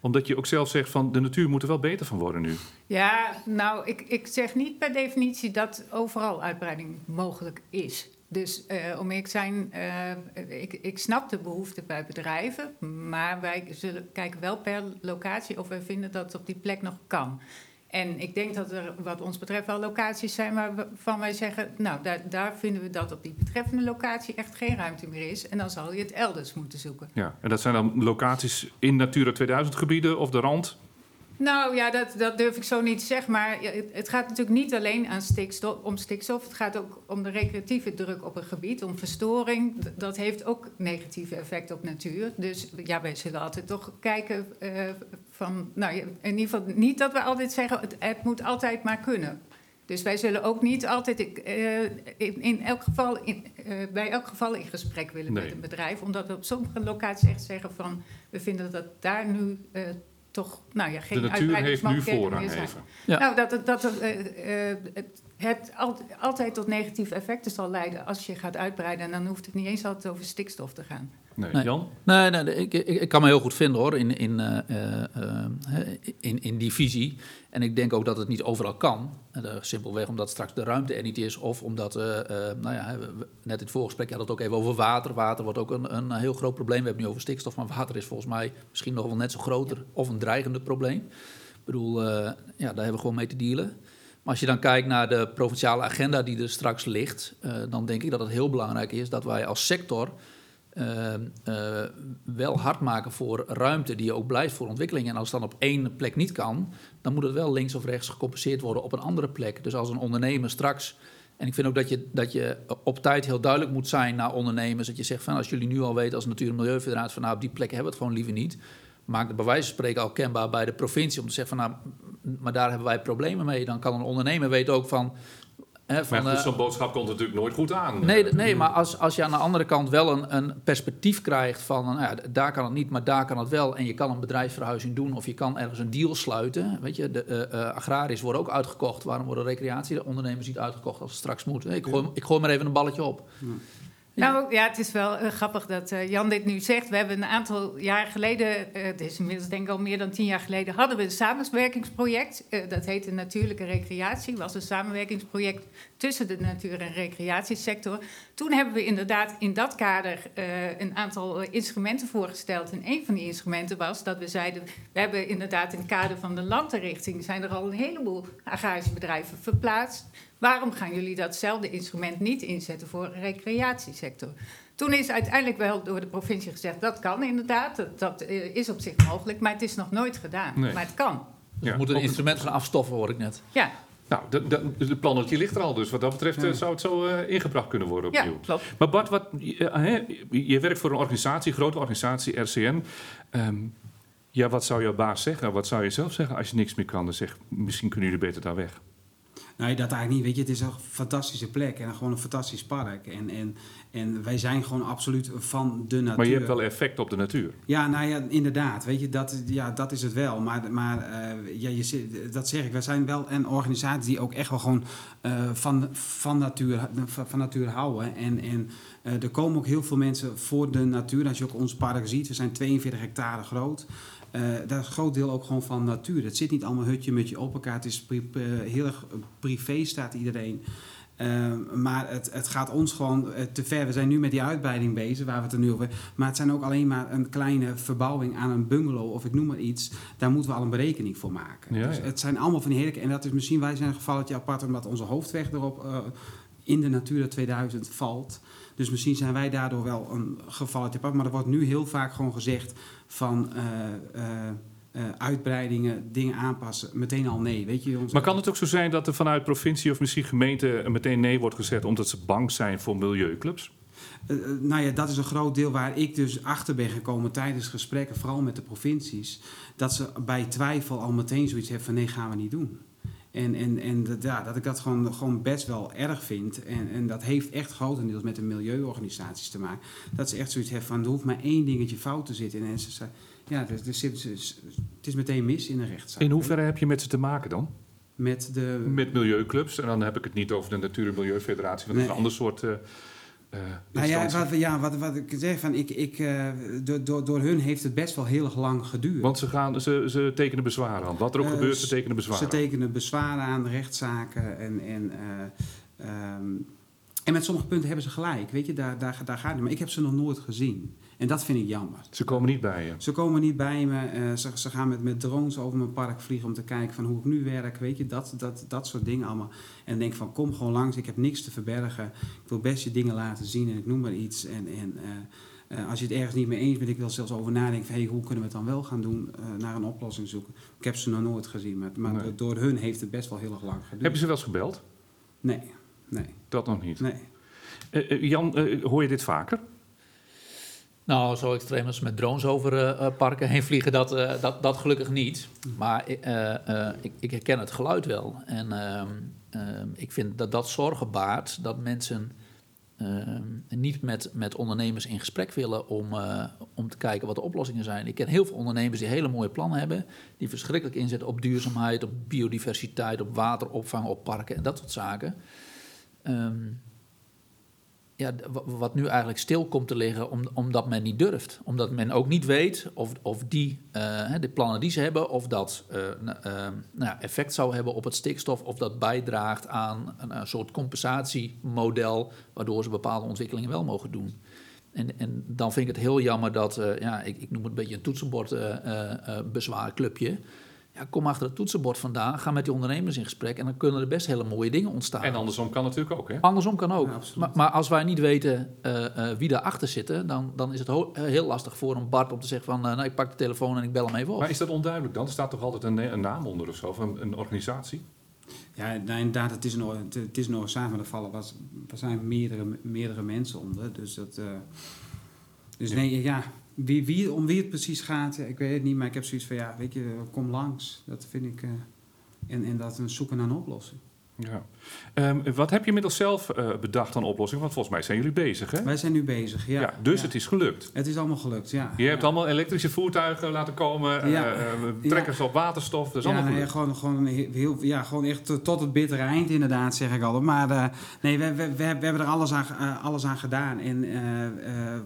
Omdat je ook zelf zegt van de natuur moet er wel beter van worden nu. Ja, nou, ik, ik zeg niet per definitie dat overal uitbreiding mogelijk is. Dus eh, om te zijn, eh, ik, ik snap de behoefte bij bedrijven, maar wij zullen kijken wel per locatie of wij vinden dat het op die plek nog kan. En ik denk dat er wat ons betreft wel locaties zijn waarvan wij zeggen, nou, daar, daar vinden we dat op die betreffende locatie echt geen ruimte meer is. En dan zal je het elders moeten zoeken. Ja. En dat zijn dan locaties in Natura 2000 gebieden of de rand? Nou ja, dat, dat durf ik zo niet te zeggen. Maar het, het gaat natuurlijk niet alleen aan stikstof, om stikstof. Het gaat ook om de recreatieve druk op een gebied, om verstoring. Dat heeft ook negatieve effecten op natuur. Dus ja, wij zullen altijd toch kijken eh, van... Nou, in ieder geval niet dat we altijd zeggen, het, het moet altijd maar kunnen. Dus wij zullen ook niet altijd eh, in, in elk geval in, eh, bij elk geval in gesprek willen Nee. met een bedrijf. Omdat we op sommige locaties echt zeggen van... we vinden dat daar nu eh, toch nou ja, geen De natuur heeft nu uitbreidingsmogelijkheden voorrang meer zijn. even. Ja. Nou, dat, het- dat eh, eh, het, het al- altijd tot negatieve effecten zal leiden als je gaat uitbreiden. En dan hoeft het niet eens altijd over stikstof te gaan. Nee. Nee. Jan? Nee, nee, nee, ik, ik, ik kan me heel goed vinden hoor, in, in, eh, hè, in, in die visie. En ik denk ook dat het niet overal kan. Eh, simpelweg omdat straks de ruimte er niet is. Of omdat, eh, nou ja, net in het voorgesprek hadden we het ook even over water. Water wordt ook een, een heel groot probleem. We hebben het nu over stikstof, maar water is volgens mij misschien nog wel net zo groter of een dreigende probleem. Ik bedoel, ja, daar hebben we gewoon mee te dealen. Maar als je dan kijkt naar de provinciale agenda die er straks ligt, dan denk ik dat het heel belangrijk is dat wij als sector eh, eh, wel hard maken voor ruimte die ook blijft voor ontwikkeling. En als het dan op één plek niet kan, dan moet het wel links of rechts gecompenseerd worden op een andere plek. Dus als een ondernemer straks. En ik vind ook dat je, dat je op tijd heel duidelijk moet zijn naar ondernemers. Dat je zegt van als jullie nu al weten als Natuur- en Milieufederatie van nou op die plek hebben we het gewoon liever niet. Maak het bij wijze van spreken al kenbaar bij de provincie om te zeggen van nou, maar daar hebben wij problemen mee. Dan kan een ondernemer weten ook van. Hè, van Maar goed, eh, zo'n boodschap komt natuurlijk nooit goed aan. Nee, Eh, nee maar als, als je aan de andere kant wel een, een perspectief krijgt van... Nou ja, daar kan het niet, maar daar kan het wel... en je kan een bedrijfsverhuizing doen of je kan ergens een deal sluiten... weet je, de eh eh, agrariërs worden ook uitgekocht. Waarom worden recreatieondernemers niet uitgekocht als het straks moet? Ik gooi, ik gooi maar even een balletje op. Nou ja, het is wel eh, grappig dat eh, Jan dit nu zegt. We hebben een aantal jaar geleden, het is inmiddels denk ik al meer dan tien jaar geleden, hadden we een samenwerkingsproject. Dat heette Natuurlijke Recreatie. was een samenwerkingsproject tussen de natuur- en recreatiesector. Toen hebben we inderdaad in dat kader een aantal instrumenten voorgesteld. En een van die instrumenten was dat we zeiden, we hebben inderdaad in het kader van de landinrichting zijn er al een heleboel agrarische bedrijven verplaatst. Waarom gaan jullie datzelfde instrument niet inzetten voor een recreatiesector? Toen is uiteindelijk wel door de provincie gezegd, dat kan inderdaad, dat, dat eh, is op zich mogelijk, maar het is nog nooit gedaan. Nee. Maar het kan. Dus Ja, we moeten een instrument gaan afstoffen, hoor ik net. Ja, Nou, de, de, de plannetje ligt er al, dus wat dat betreft eh, zou het zo eh, ingebracht kunnen worden ja opnieuw. klopt. Maar Bart, wat, je, hè, je werkt voor een organisatie, een grote organisatie, RCN. Ehm, ja, wat zou jouw baas zeggen? Wat zou je zelf zeggen als je niks meer kan? Dan zeg misschien kunnen jullie beter daar weg. Nee, dat eigenlijk niet. Weet je, het is een fantastische plek en gewoon een fantastisch park. En, en, en wij zijn gewoon absoluut van de natuur. Maar je hebt wel effect op de natuur. Ja, nou ja, inderdaad. Weet je, dat, ja, dat is het wel. Maar, maar uh, ja, je, dat zeg ik. Wij zijn wel een organisatie die ook echt wel gewoon eh, van, van, natuur, van, van natuur houden. En, en eh, er komen ook heel veel mensen voor de natuur. Als je ook ons park ziet, we zijn 42 hectare groot. Eh daar is een groot deel ook gewoon van natuur. Het zit niet allemaal hutje met je op elkaar. Het is pri- pri- heel erg privé staat iedereen. Eh, maar het, het gaat ons gewoon eh, te ver. We zijn nu met die uitbreiding bezig, waar we het er nu over Maar het zijn ook alleen maar een kleine verbouwing aan een bungalow of ik noem maar iets. Daar moeten we al een berekening voor maken. Ja, dus ja. het zijn allemaal van die hele... En dat is misschien, wij zijn een gevalletje apart omdat onze hoofdweg erop eh, in de Natura 2000 valt. Dus misschien zijn wij daardoor wel een gevalletje apart. Maar er wordt nu heel vaak gewoon gezegd van... eh, eh, eh, uitbreidingen, dingen aanpassen, meteen al nee. Weet je, onze- Maar kan het ook zo zijn dat er vanuit provincie of misschien gemeente meteen nee wordt gezet omdat ze bang zijn voor milieuclubs? Eh, nou ja, dat is een groot deel waar ik dus achter ben gekomen tijdens gesprekken, vooral met de provincies. Dat ze bij twijfel al meteen zoiets hebben van nee, gaan we niet doen. En, en, en dat, ja, dat ik dat gewoon, gewoon best wel erg vind. En, en dat heeft echt grotendeels met de milieuorganisaties te maken. Dat ze echt zoiets hebben van er hoeft maar één dingetje fout te zitten. En ze zeggen, ja, er, er zit, het is meteen mis in een rechtszaak. In hoeverre heb je met ze te maken dan? Met de... Met milieuclubs. En dan heb ik het niet over de Natuur- en Milieufederatie, want dat is een ander soort eh, Nou ja, instantie. wat, ja wat, wat ik zeg, van ik, ik, eh, door, door, door hun heeft het best wel heel lang geduurd. Want ze, gaan, ze, ze tekenen bezwaar aan. Wat er ook Eh, gebeurt, ze tekenen bezwaar Ze aan. tekenen bezwaren aan, rechtszaken en, en, eh, ehm, en met sommige punten hebben ze gelijk. Weet je, daar, daar, daar gaat het. Maar ik heb ze nog nooit gezien. En dat vind ik jammer. Ze komen niet bij je. Ze komen niet bij me. eh, ze, ze gaan met, met drones over mijn park vliegen om te kijken van hoe ik nu werk. Weet je, dat, dat, dat soort dingen allemaal. En denk van kom gewoon langs. Ik heb niks te verbergen. Ik wil best je dingen laten zien en ik noem maar iets. En, en eh, eh, als je het ergens niet mee eens bent, ik wil zelfs over nadenken van hey, hoe kunnen we het dan wel gaan doen, naar een oplossing zoeken. Ik heb ze nog nooit gezien, maar, maar Nee. door, hun heeft het best wel heel erg lang geduurd. Heb je ze wel eens gebeld? Nee, nee, Dat nog niet. nee. Jan, hoor je dit vaker? Nou, zo extreem als met drones over eh, eh, parken heen vliegen, dat, eh, dat, dat gelukkig niet. Maar ik, ik herken het geluid wel. En ehm, ehm, ik vind dat dat zorgen baart dat mensen ehm, niet met, met ondernemers in gesprek willen om, om te kijken wat de oplossingen zijn. Ik ken heel veel ondernemers die hele mooie plannen hebben, die verschrikkelijk inzetten op duurzaamheid, op biodiversiteit, op wateropvang, op parken en dat soort zaken. Ehm, ja, wat nu eigenlijk stil komt te liggen om, omdat men niet durft. Omdat men ook niet weet of, of die, eh, de plannen die ze hebben, of dat eh, eh, nou effect zou hebben op het stikstof, of dat bijdraagt aan een, soort compensatiemodel, waardoor ze bepaalde ontwikkelingen wel mogen doen. En, en dan vind ik het heel jammer dat, ja, ik, ik noem het een beetje een toetsenbordbezwaarclubje. Ja, kom achter het toetsenbord vandaan, ga met die ondernemers in gesprek en dan kunnen er best hele mooie dingen ontstaan. En andersom kan natuurlijk ook, hè? Andersom kan ook. Ja, maar, maar als wij niet weten eh, eh, wie daarachter zit, dan, dan is het ho- heel lastig voor een Bart om te zeggen van... eh, nou, ik pak de telefoon en ik bel hem even op. Maar is dat onduidelijk dan? Er staat toch altijd een, een naam onder of zo, of een, een organisatie? Ja, nou, inderdaad, het is een, or- het- is een organisatie, maar er vallen er zijn meerdere, meerdere mensen onder. Dus, dat, eh, dus nee, ja, wie, wie, om wie het precies gaat, ik weet het niet. Maar ik heb zoiets van, ja, weet je, kom langs. Dat vind ik... eh, en, en dat we zoeken naar een oplossing. Ja. Ehm, wat heb je inmiddels zelf eh, bedacht aan oplossing? Want volgens mij zijn jullie bezig, hè? Wij zijn nu bezig, ja. Ja, dus ja. het is gelukt. Het is allemaal gelukt, ja. Je hebt ja. allemaal elektrische voertuigen laten komen, eh, Ja. eh, trekkers op waterstof, dat is ja, allemaal nee, gewoon, gewoon, heel, ja, gewoon echt tot- het bittere eind inderdaad, zeg ik altijd. Maar nee, we, we, we, hebben er alles aan, alles aan gedaan. En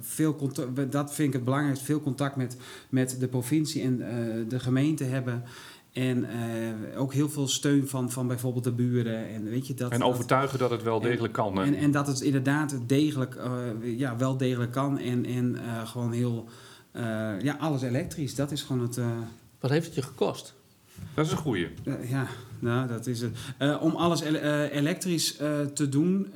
veel contact, dat vind ik het belangrijkste. Veel contact met, met de provincie en de gemeente hebben. En eh, ook heel veel steun van, van bijvoorbeeld de buren. En, weet je, dat, En overtuigen dat het wel En- degelijk kan. hè? en, en dat het inderdaad degelijk, eh, ja, wel degelijk kan. En, en eh, gewoon heel, eh, ja, alles elektrisch. Dat is gewoon het... eh, Wat heeft het je gekost? Dat is een goeie. ja, nou, dat is het. Eh, om alles ele- eh, elektrisch eh, te doen,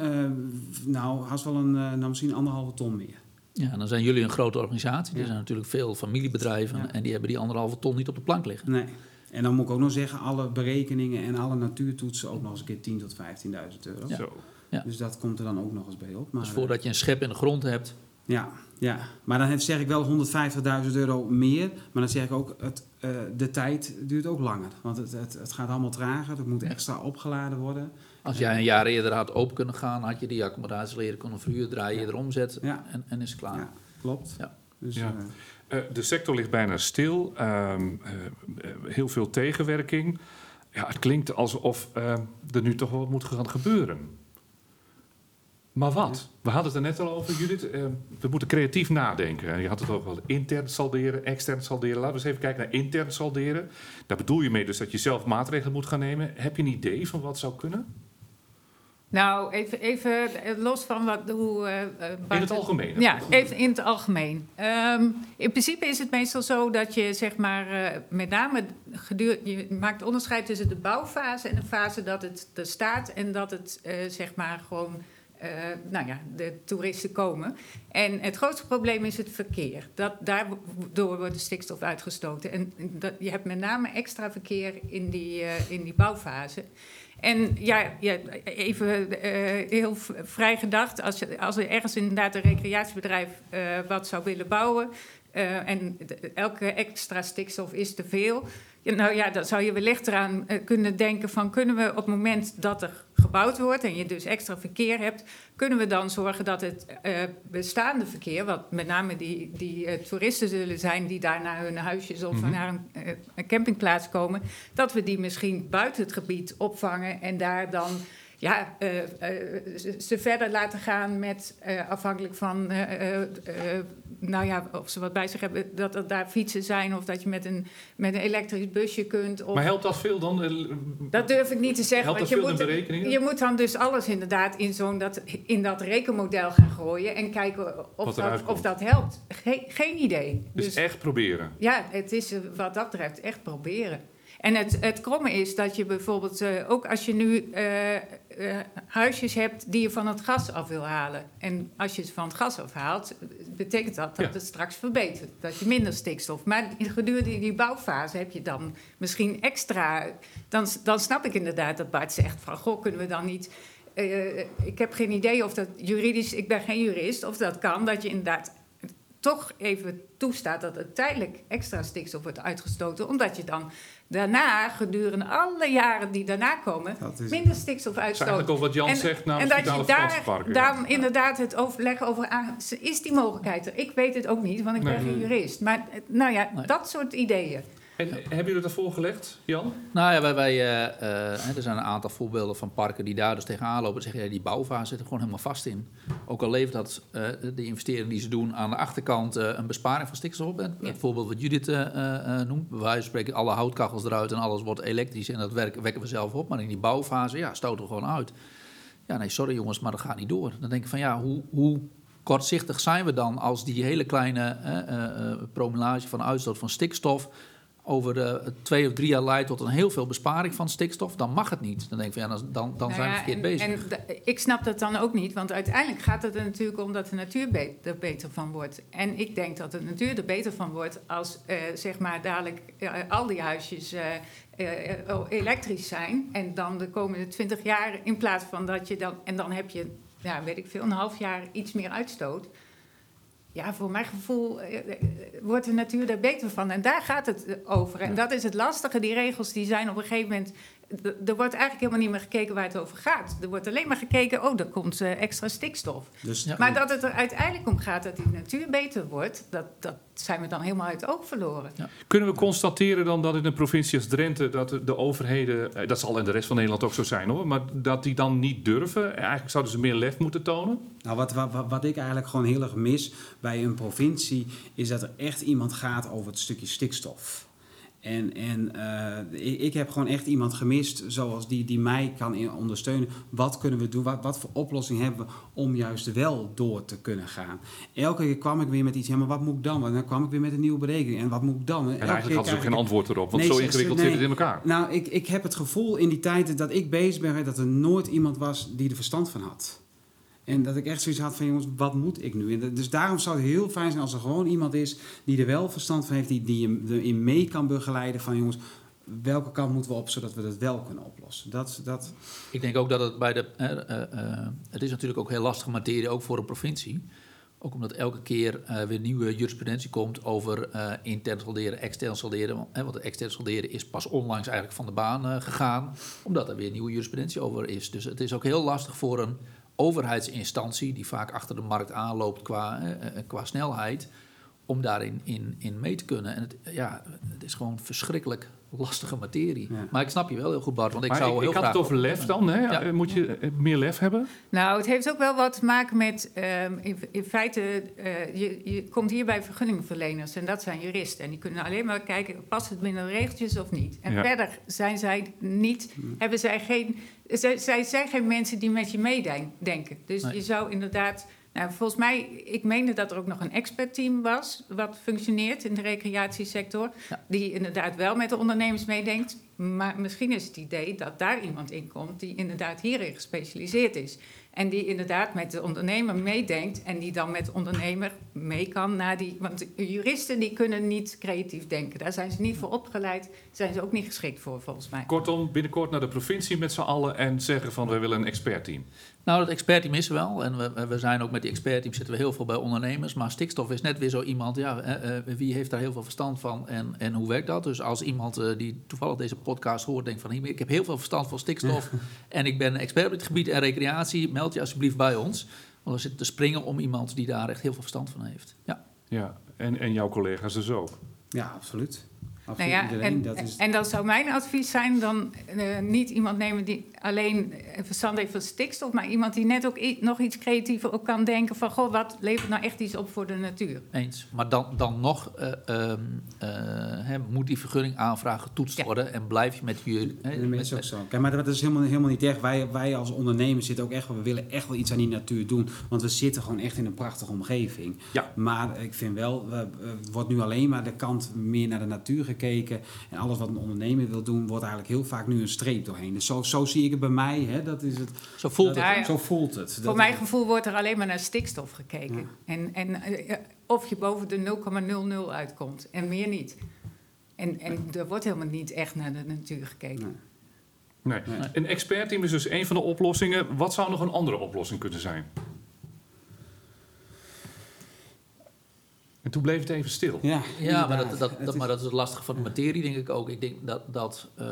nou, haast wel een, eh, nou, misschien anderhalve ton meer. Ja, dan zijn jullie een grote organisatie. Er zijn natuurlijk veel familiebedrijven Ja. en die hebben die anderhalve ton niet op de plank liggen. Nee. En dan moet ik ook nog zeggen, alle berekeningen en alle natuurtoetsen ook nog eens een keer 10.000 tot 15.000 euro. Ja. Zo. Ja. Dus dat komt er dan ook nog eens bij op. Maar, Dus voordat je een schep in de grond hebt, eh, Ja, ja. maar dan zeg ik wel 150.000 euro meer. Maar dan zeg ik ook, het, uh, de tijd duurt ook langer. Want het, het, het gaat allemaal trager, het moet extra opgeladen worden. Als jij een jaar eerder had open kunnen gaan, had je die accommodatie leren kunnen verhuren, draai je ja. erom zet ja. en, en is het klaar. Ja, klopt. Ja. Dus, Ja. Eh, de sector ligt bijna stil. Ehm, eh, eh, heel veel tegenwerking. Ja, het klinkt alsof eh, er nu toch wat moet gaan gebeuren. Maar wat? We hadden het er net al over, Judith. Eh, we moeten creatief nadenken. En je had het ook wel intern salderen, extern salderen. Laten we eens even kijken naar intern salderen. Daar bedoel je mee dus dat je zelf maatregelen moet gaan nemen. Heb je een idee van wat zou kunnen? Nou, even, even eh, los van wat, hoe... eh, eh, In het algemeen. Ja, even in het algemeen. Ehm, in principe is het meestal zo dat je zeg maar met name je maakt onderscheid tussen de bouwfase en de fase dat het er staat en dat het zeg maar gewoon nou ja, de toeristen komen. En het grootste probleem is het verkeer. Dat, daardoor wordt de stikstof uitgestoten. En dat, je hebt met name extra verkeer in die, in die bouwfase. En ja, even eh, heel vrij gedacht, als, als er ergens inderdaad een recreatiebedrijf eh, wat zou willen bouwen eh, en de- elke extra stikstof is te veel, ja, nou ja, dan zou je wellicht eraan eh, kunnen denken van kunnen we op het moment dat er gebouwd wordt en je dus extra verkeer hebt, kunnen we dan zorgen dat het eh, bestaande verkeer, wat met name die, die toeristen zullen zijn die daar naar hun huisjes of Mhm. naar een, een campingplaats komen, dat we die misschien buiten het gebied opvangen en daar dan ja, ze- verder laten gaan met, afhankelijk van, nou ja, of ze wat bij zich hebben, dat er daar fietsen zijn of dat je met een, met een elektrisch busje kunt. Of, Maar helpt dat veel dan? Dat durf ik niet te zeggen. Helpt dat je veel in moet, berekeningen? je moet dan dus alles inderdaad in, zo'n dat, in dat rekenmodel gaan gooien en kijken of, dat, of dat helpt. Geen, geen idee. Dus echt proberen. Ja, het is eh, wat dat betreft echt proberen. En het, het kromme is dat je bijvoorbeeld, eh, ook als je nu eh, eh, huisjes hebt die je van het gas af wil halen. En als je ze van het gas afhaalt, betekent dat dat Ja. het straks verbetert. Dat je minder stikstof. Maar gedurende die bouwfase heb je dan misschien extra. Dan, dan snap ik inderdaad dat Bart zegt van, goh, kunnen we dan niet... ik heb geen idee of dat juridisch, ik ben geen jurist, of dat kan, dat je inderdaad toch even toestaat dat er tijdelijk extra stikstof wordt uitgestoten, omdat je dan daarna, gedurende alle jaren die daarna komen, dat minder stikstof Dat is uitstoot. eigenlijk ook wat Jan En- zegt En namens dat Vitale je daar, vakantieparken. daar inderdaad het overleg over aan... Is die mogelijkheid er? Ik weet het ook niet, want ik ben geen jurist. Maar eh, nou ja, Nee. dat soort ideeën. En hebben jullie dat voorgelegd, Jan? Nou ja, wij, wij, eh, eh, hè, er zijn een aantal voorbeelden van parken die daar dus tegenaan lopen. Zeggen, ja, die bouwfase zit er gewoon helemaal vast in. Ook al levert dat eh, de investering die ze doen aan de achterkant eh, een besparing van stikstof op. Het, Ja. het voorbeeld wat Judith eh, eh, eh, noemt. Bij wijze van spreken alle houtkachels eruit en alles wordt elektrisch en dat werk, wekken we zelf op. Maar in die bouwfase, ja, stoten we gewoon uit. Ja, nee, sorry jongens, maar dat gaat niet door. Dan denk ik van ja, hoe... hoe Kortzichtig zijn we dan als die hele kleine eh, eh, eh, promillage van uitstoot van stikstof over eh, twee of drie jaar leidt tot een heel veel besparing van stikstof, dan mag het niet. Dan denk ik van ja, dan, dan, Nou zijn we ja, verkeerd en, bezig. En ik snap dat dan ook niet, want uiteindelijk gaat het er natuurlijk om dat de natuur be- er beter van wordt. En ik denk dat de natuur er beter van wordt als eh, zeg maar dadelijk eh, al die huisjes eh, elektrisch zijn. En dan de komende twintig jaar in plaats van dat je dan... En dan heb je, ja, weet ik veel, een half jaar iets meer uitstoot. Ja, voor mijn gevoel eh, eh, wordt de natuur er beter van. En daar gaat het eh, over. En dat is het lastige. Die regels die zijn op een gegeven moment... d- Er wordt eigenlijk helemaal niet meer gekeken waar het over gaat. Er wordt alleen maar gekeken, oh, er komt eh, extra stikstof. dus, Ja. Maar dat het er uiteindelijk om gaat dat die natuur beter wordt... dat, dat zijn we dan helemaal uit het oog verloren. Kunnen we constateren dan dat in een provincie als Drenthe... dat de, de overheden, eh, dat zal in de rest van Nederland ook zo zijn hoor... maar dat die dan niet durven? Eigenlijk zouden ze meer lef moeten tonen? Nou, wat, wat- wat ik eigenlijk gewoon heel erg mis bij een provincie, is dat er echt iemand gaat over het stukje stikstof. En, en eh, ik, ik heb gewoon echt iemand gemist zoals die, die mij kan ondersteunen. Wat kunnen we doen? Wat, wat voor oplossing hebben we om juist wel door te kunnen gaan? Elke keer kwam ik weer met iets, ja, maar wat moet ik dan? En dan kwam ik weer met een nieuwe berekening. En wat moet ik dan? En eigenlijk hadden ze ook geen antwoord erop, want Nee, zo ingewikkeld nee. zit het in elkaar. Nou, ik, ik heb het gevoel in die tijd dat ik bezig ben, dat er nooit iemand was die er verstand van had. En dat ik echt zoiets had van, jongens, wat moet ik nu? En dus daarom zou het heel fijn zijn als er gewoon iemand is die er wel verstand van heeft, die, die je erin mee kan begeleiden van, jongens, welke kant moeten we op, zodat we dat wel kunnen oplossen. Dat, dat, Ik denk ook dat het bij de. eh, eh, eh, het is natuurlijk ook heel lastige materie, ook voor een provincie. Ook omdat elke keer uh, weer nieuwe jurisprudentie komt over intern solderen, extern solderen. Want, hè, want extern solderen is pas onlangs eigenlijk van de baan gegaan, omdat er weer nieuwe jurisprudentie over is. Dus het is ook heel lastig voor een overheidsinstantie, die vaak achter de markt aanloopt qua, qua snelheid, om daarin in, in mee te kunnen. En het, ja, het is gewoon verschrikkelijk lastige materie. Maar ik snap je wel heel goed, Bart. Want ik maar zou ik, heel ik had graag... het over lef dan. Hè? Ja. Moet je eh, meer lef hebben? Nou, het heeft ook wel wat te maken met... Um, in, in, feite, uh, je, je, komt hier bij vergunningverleners. En dat zijn juristen. En die kunnen alleen maar kijken, past het binnen de regeltjes of niet? En ja. verder zijn zij niet... Hebben zij geen... Zij, zij zijn geen mensen die met je meedenken. Dus nee. je zou inderdaad... Nou, volgens mij, ik meende dat er ook nog een expertteam was, wat functioneert in de recreatiesector, ja. die inderdaad wel met de ondernemers meedenkt. Maar misschien is het idee dat daar iemand in komt die inderdaad hierin gespecialiseerd is. En die inderdaad met de ondernemer meedenkt en die dan met de ondernemer mee kan naar die. Want juristen die kunnen niet creatief denken. Daar zijn ze niet voor opgeleid, zijn ze ook niet geschikt voor volgens mij. Kortom, binnenkort naar de provincie met z'n allen en zeggen van we willen een expertteam. Nou, dat expertteam is er wel. En we, we zijn ook met die expertteam zitten we heel veel bij ondernemers. Maar stikstof is net weer zo iemand, ja, uh, uh, wie heeft daar heel veel verstand van en, en hoe werkt dat? Dus als iemand uh, die toevallig deze podcast hoort, denkt van ik heb heel veel verstand van stikstof en ik ben expert op het gebied en recreatie, meld je alsjeblieft bij ons. Want we zitten te springen om iemand die daar echt heel veel verstand van heeft. Ja, ja. En, en jouw collega's dus ook? Ja, absoluut. Nou ja, en, dat is... en dan zou mijn advies zijn: dan uh, niet iemand nemen die alleen verstand heeft van stikstof, maar iemand die net ook nog iets creatiever ook kan denken van: goh, wat levert nou echt iets op voor de natuur? Eens. Maar dan, dan nog uh, uh, he, moet die vergunning aanvraag getoetst ja. worden en blijf je met jullie. He, dat is ook zo. Kijk, maar dat is helemaal, helemaal niet echt. Wij, wij als ondernemers zitten ook echt, we willen echt wel iets aan die natuur doen, want we zitten gewoon echt in een prachtige omgeving. Ja. Maar ik vind wel, het wordt nu alleen maar de kant meer naar de natuur gekeken. En alles wat een ondernemer wil doen, wordt eigenlijk heel vaak nu een streep doorheen. Dus zo, zo zie ik bij mij. Hè, dat is het, zo voelt dat, het. Ja, zo voelt het. Voor dat mijn gevoel wordt er alleen maar naar stikstof gekeken. Ja. En, en uh, of je boven de 0,00 uitkomt en meer niet. En, en er wordt helemaal niet echt naar de natuur gekeken. Nee. Nee. Nee. Een expertteam is dus een van de oplossingen. Wat zou nog een andere oplossing kunnen zijn? En toen bleef het even stil. Ja, ja maar, dat, dat, dat, maar dat is het lastige van de materie, denk ik ook. Ik denk dat, dat uh,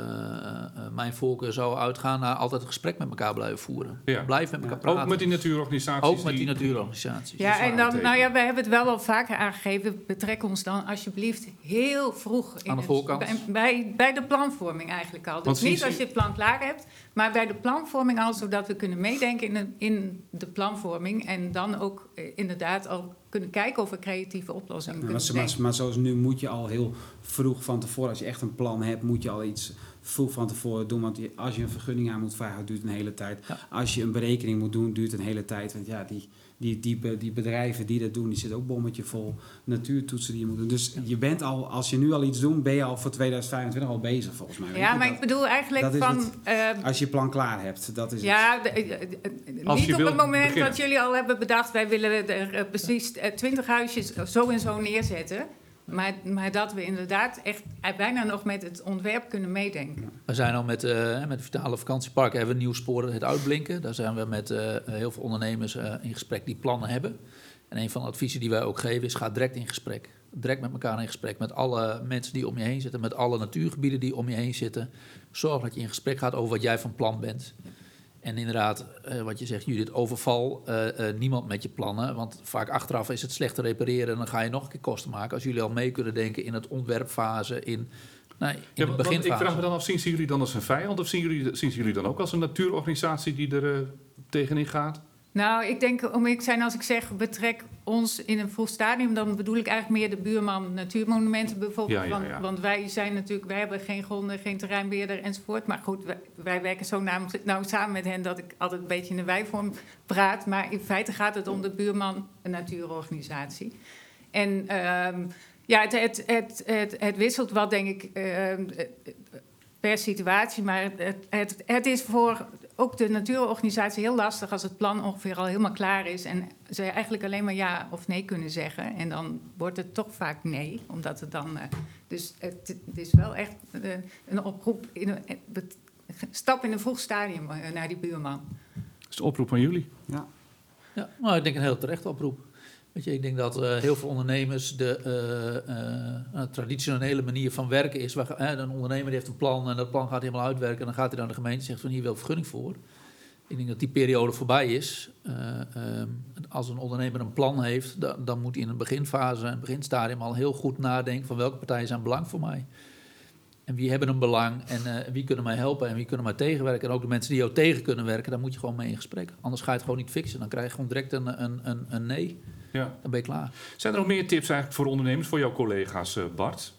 mijn voorkeur zou uitgaan naar altijd een gesprek met elkaar blijven voeren. Ja. Blijf met elkaar ja. praten. Ook met die natuurorganisaties. Ook met die, die natuurorganisaties. Ja, en dan, nou ja, we hebben het wel al vaker aangegeven. Betrek ons dan alsjeblieft heel vroeg in Aan de voorkant. bij, de planvorming eigenlijk al. Dus niet als je het plan klaar hebt, maar bij de planvorming al, zodat we kunnen meedenken in de, in de planvorming. En dan ook eh, inderdaad al kunnen kijken of we creatieve oplossingen ja, kunnen maar, maar, maar zoals nu moet je al heel vroeg van tevoren, als je echt een plan hebt, moet je al iets vroeg van tevoren doen. Want als je een vergunning aan moet vragen, duurt een hele tijd. Ja. Als je een berekening moet doen, duurt een hele tijd. Want ja, die, die, die, die bedrijven die dat doen, die zitten ook bommetje vol natuurtoetsen die je moet doen. Dus je bent al, als je nu al iets doet, ben je al voor 2025 al bezig volgens mij. Ja, maar dat, ik bedoel eigenlijk van... Het, uh, als je plan klaar hebt, dat is ja, de, de, de, niet op het moment beginnen. dat jullie al hebben bedacht, wij willen er uh, precies twintig huisjes zo en zo neerzetten. Maar, maar, dat we inderdaad echt bijna nog met het ontwerp kunnen meedenken. We zijn al met, uh, met Vitale Vakantieparken hebben we nieuw sporen het uitblinken. Daar zijn we met uh, heel veel ondernemers uh, in gesprek die plannen hebben. En een van de adviezen die wij ook geven is: ga direct in gesprek. Direct met elkaar in gesprek. Met alle mensen die om je heen zitten, met alle natuurgebieden die om je heen zitten. Zorg dat je in gesprek gaat over wat jij van plan bent. En inderdaad, uh, wat je zegt, Judith, overval uh, uh, niemand met je plannen. Want vaak achteraf is het slecht te repareren en dan ga je nog een keer kosten maken. Als jullie al mee kunnen denken in het ontwerpfase, in, nou, in ja, de beginfase. Ik vraag me dan af, zien jullie dan als een vijand of zien jullie, zien jullie dan ook als een natuurorganisatie die er tegenin gaat? Nou, ik denk, om ik zijn als ik zeg, betrek ons in een vroeg stadium, dan bedoel ik eigenlijk meer de buurman natuurmonumenten bijvoorbeeld. Ja, ja, ja. Want, want, wij zijn natuurlijk, wij hebben geen gronden, geen terreinbeheerder enzovoort. Maar goed, wij, wij werken zo nou, nou, samen met hen dat ik altijd een beetje in de wijvorm praat. Maar in feite gaat het om de buurman een natuurorganisatie. En um, ja, het, het, het, het, het wisselt wat, denk ik, uh, per situatie. Maar het, het, het is voor ook de natuurorganisatie heel lastig als het plan ongeveer al helemaal klaar is. En ze eigenlijk alleen maar ja of nee kunnen zeggen. En dan wordt het toch vaak nee. Omdat het dan. Uh, dus het, het, is wel echt uh, een oproep. In een, stap in een vroeg stadium uh, naar die buurman. Dat is de oproep aan jullie. Ja. Ja, nou, ik denk een heel terecht oproep. Weet je, ik denk dat uh, heel veel ondernemers de uh, uh, traditionele manier van werken is. Waar, een ondernemer heeft een plan en dat plan gaat helemaal uitwerken. En dan gaat hij naar de gemeente en zegt van hier wil vergunning voor. Ik denk dat die periode voorbij is. Ehm, als een ondernemer een plan heeft, dan, dan moet hij in een beginfase, een beginstadium al heel goed nadenken van welke partijen zijn belang voor mij. En wie hebben een belang en wie kunnen mij helpen en wie kunnen mij tegenwerken. En ook de mensen die jou tegen kunnen werken, daar moet je gewoon mee in gesprek. Anders ga je het gewoon niet fixen. Dan krijg je gewoon direct een, een, een, een nee. Ja. Dan ben je klaar. Zijn er nog meer tips eigenlijk voor ondernemers, voor jouw collega's, eh, Bart?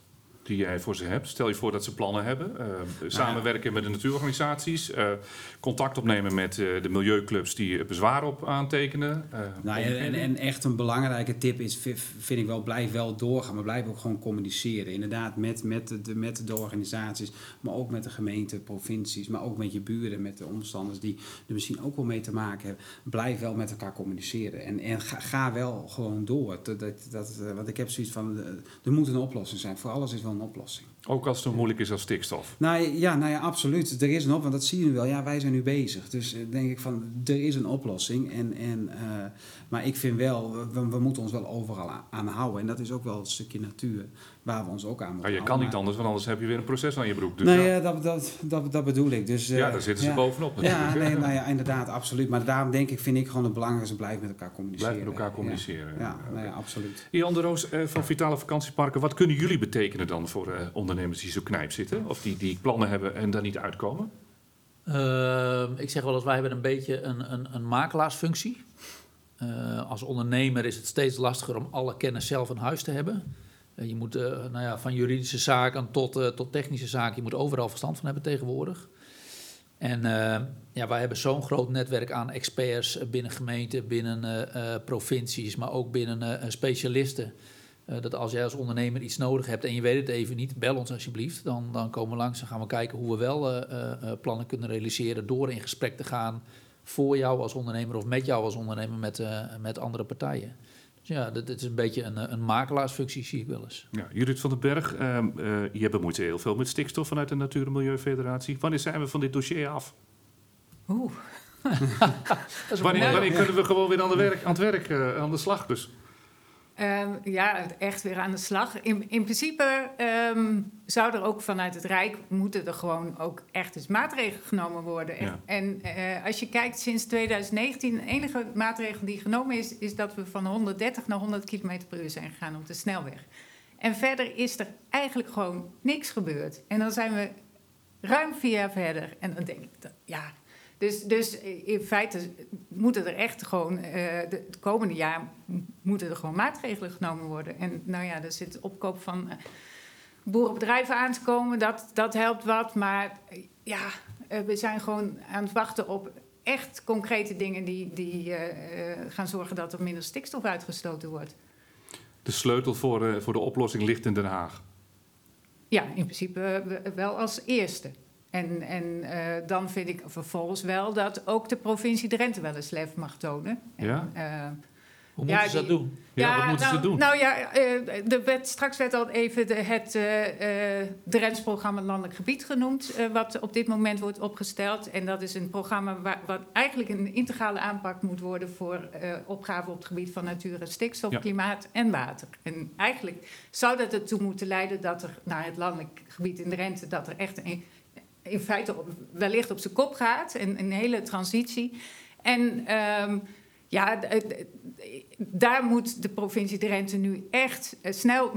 Die jij voor ze hebt. Stel je voor dat ze plannen hebben. Uh, samenwerken met de natuurorganisaties. Uh, contact opnemen met uh, de milieuclubs die bezwaar op aantekenen. nou, en, en, echt een belangrijke tip is, vind ik wel, blijf wel doorgaan. Maar blijf ook gewoon communiceren. Inderdaad, met, met, de, met de organisaties. Maar ook met de gemeente, provincies. Maar ook met je buren, met de omstanders die er misschien ook wel mee te maken hebben. Blijf wel met elkaar communiceren. En, en ga, ga wel gewoon door. Dat, dat, dat, want ik heb zoiets van, er moet een oplossing zijn. Voor alles is wel een oplossing. Ook als het zo moeilijk is als stikstof? Nou ja, nou ja, absoluut. Er is een oplossing, want dat zie je nu wel. Ja, wij zijn nu bezig. Dus uh, denk ik van, er is een oplossing. En, en, uh, maar ik vind wel, we, we, moeten ons wel overal aan houden. En dat is ook wel een stukje natuur waar we ons ook aan moeten ja, Je kan niet anders, want anders heb je weer een proces aan je broek. Dus nee, ja. dat, dat, dat, dat bedoel ik. Dus, uh, ja, daar zitten ze bovenop Ja, nee, nou ja, inderdaad, absoluut. Maar daarom denk ik, vind ik gewoon het belangrijkste, blijf met elkaar communiceren. Blijf met elkaar communiceren. Ja, nou ja absoluut. Jan de Roos van Vitale Vakantieparken, wat kunnen jullie betekenen dan voor ondernemers die zo knijp zitten? Of die, die plannen hebben en daar niet uitkomen? Uh, ik zeg wel eens, wij hebben een beetje een, een, een makelaarsfunctie. Uh, als ondernemer is het steeds lastiger om alle kennis zelf in huis te hebben. Uh, je moet uh, nou ja, van juridische zaken tot, tot technische zaken, je moet overal verstand van hebben tegenwoordig. En ja, wij hebben zo'n groot netwerk aan experts binnen gemeenten, binnen provincies, maar ook binnen specialisten. Uh, dat als jij als ondernemer iets nodig hebt en je weet het even niet, bel ons alsjeblieft. Dan, dan komen we langs en gaan we kijken hoe we wel uh, uh, plannen kunnen realiseren door in gesprek te gaan voor jou als ondernemer of met jou als ondernemer met, met andere partijen. Dus ja, dat, is een beetje een, een makelaarsfunctie, zie ik wel eens. Ja, Judith van den Berg, ehm, je bemoeit je heel veel met stikstof vanuit de Natuur- en Milieufederatie. Wanneer zijn we van dit dossier af? Oeh. wanneer, wanneer kunnen we gewoon weer aan, de werk, aan het werk, aan de slag dus? Um, ja, echt weer aan de slag. In, in principe um, zou er ook vanuit het Rijk moeten er gewoon ook echt eens maatregelen genomen worden. Ja. En uh, als je kijkt sinds 2019, de enige maatregel die genomen is, is dat we van 130 naar 100 km per uur zijn gegaan op de snelweg. En verder is er eigenlijk gewoon niks gebeurd. En dan zijn we ruim vier jaar verder. En dan denk ik, dat, ja, dus, dus in feite moeten er echt gewoon, uh, de, het komende jaar moeten er gewoon maatregelen genomen worden. En nou ja, er zit opkoop van uh, boerenbedrijven aan te komen, dat, dat helpt wat. Maar uh, ja, we zijn gewoon aan het wachten op echt concrete dingen die, die gaan zorgen dat er minder stikstof uitgestoten wordt. De sleutel voor, voor de oplossing ligt in Den Haag? Ja, in principe wel als eerste. En, en uh, dan vind ik vervolgens wel dat ook de provincie Drenthe wel eens lef mag tonen. Ja? En, uh, Hoe moeten ja, ze dat doen? Ja, ja wat moeten nou, ze doen? Nou ja, uh, de wet, straks werd al even de, het Drents programma Landelijk Gebied genoemd, wat op dit moment wordt opgesteld. En dat is een programma waar, wat eigenlijk een integrale aanpak moet worden voor opgaven op het gebied van natuur en stikstof, ja. klimaat en water. En eigenlijk zou dat ertoe moeten leiden dat er naar het landelijk gebied in Drenthe, dat er echt een in feite wellicht op zijn kop gaat. Een, een hele transitie. En um, ja, daar moet de provincie Drenthe nu echt eh, snel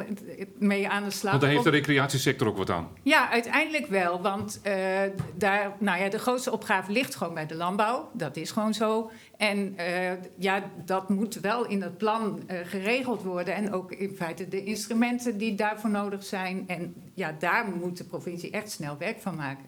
mee aan de slag. Want daar heeft de recreatiesector ook wat aan. Ja, uiteindelijk wel. Want uh, daar, nou ja, de grootste opgave ligt gewoon bij de landbouw. Dat is gewoon zo. En uh, ja, dat moet wel in het plan uh, geregeld worden. En ook in feite de instrumenten die daarvoor nodig zijn. En ja, daar moet de provincie echt snel werk van maken.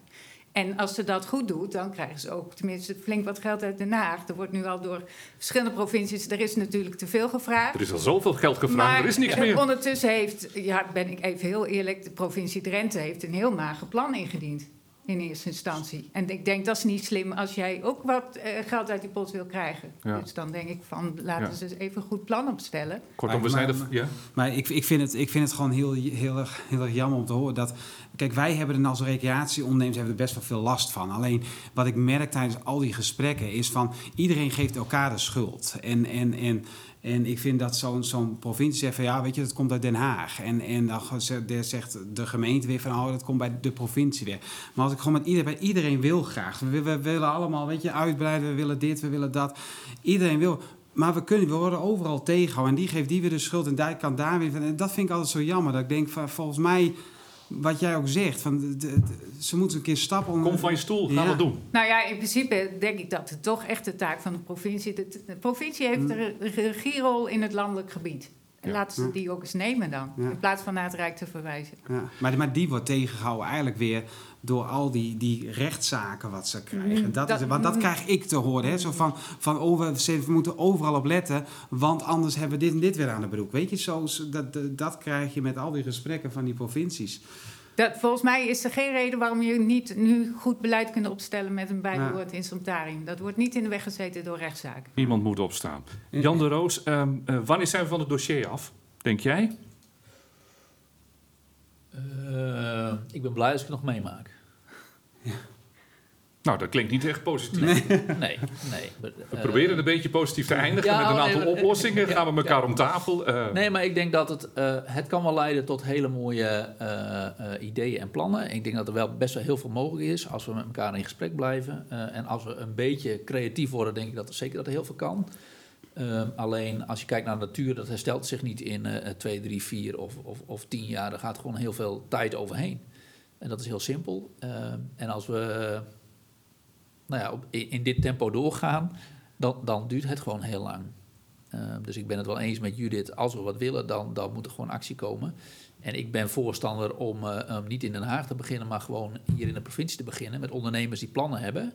En als ze dat goed doet, dan krijgen ze ook tenminste flink wat geld uit Den Haag. Er wordt nu al door verschillende provincies, er is natuurlijk te veel gevraagd. Er is al zoveel geld gevraagd, maar er is niks meer. Ondertussen heeft, ja, ben ik even heel eerlijk, de provincie Drenthe heeft een heel mager plan ingediend in eerste instantie. En ik denk dat is niet slim als jij ook wat uh, geld uit die pot wil krijgen. Ja. Dus dan denk ik van laten ja. ze even een goed plan opstellen. Kortom, we zijn er. Ja. Maar ik, ik, vind het, ik vind het gewoon heel, heel, erg, heel erg jammer om te horen dat. Kijk, wij hebben er als recreatieondernemers hebben er best wel veel last van. Alleen wat ik merk tijdens al die gesprekken is van iedereen geeft elkaar de schuld. En, en, en En ik vind dat zo'n zo'n provincie zegt van ja, weet je, dat komt uit Den Haag. En, en dan zegt de gemeente weer van oh, dat komt bij de provincie weer. Maar als ik gewoon met iedereen, bij iedereen wil graag. We, willen allemaal, weet je, uitbreiden, we willen dit, we willen dat. Iedereen wil. Maar we, kunnen, we worden overal tegengehouden. En die geeft die weer de schuld en die kan daar weer. En dat vind ik altijd zo jammer. Dat ik denk, van, volgens mij wat jij ook zegt, van de, ze moeten een keer stappen. Kom van je stoel, ga ja. wat doen. Nou ja, in principe denk ik dat het toch echt de taak van de provincie... De, de provincie heeft een mm. regierol in het landelijk gebied. En laten ze die ook eens nemen dan, in plaats van naar het Rijk te verwijzen. Maar, maar die wordt tegengehouden eigenlijk weer door al die, die rechtszaken wat ze krijgen. Mm, dat, is, want dat mm. krijg ik te horen. Hè? Zo van, van oh, we, moeten overal op letten, want anders hebben we dit en dit weer aan de broek. Weet je, zo, dat, dat krijg je met al die gesprekken van die provincies. Dat, volgens mij is er geen reden waarom je niet nu goed beleid kunt opstellen met een bijbehorend instrumentarium. Dat wordt niet in de weg gezeten door rechtszaken. Iemand moet opstaan. Jan de Roos, uh, uh, wanneer zijn we van het dossier af? Denk jij? Uh, ik ben blij als ik het nog meemaak. Ja. Nou, dat klinkt niet echt positief. Nee, nee. nee. We uh, proberen een beetje positief te eindigen met een aantal oplossingen. Gaan we elkaar om tafel. Uh. Nee, maar ik denk dat het, uh, het kan wel leiden tot hele mooie ideeën en plannen. Ik denk dat er wel best wel heel veel mogelijk is als we met elkaar in gesprek blijven. en als we een beetje creatief worden, denk ik dat er zeker dat er heel veel kan. Ehm, alleen als je kijkt naar de natuur, dat herstelt zich niet in twee, drie, vier of, of, of tien jaar. Er gaat gewoon heel veel tijd overheen. En dat is heel simpel. Ehm, en als we nou ja, op, in dit tempo doorgaan, dan, dan duurt het gewoon heel lang. Ehm, dus ik ben het wel eens met Judith, als we wat willen, dan, dan moet er gewoon actie komen. En ik ben voorstander om niet in Den Haag te beginnen, maar gewoon hier in de provincie te beginnen met ondernemers die plannen hebben,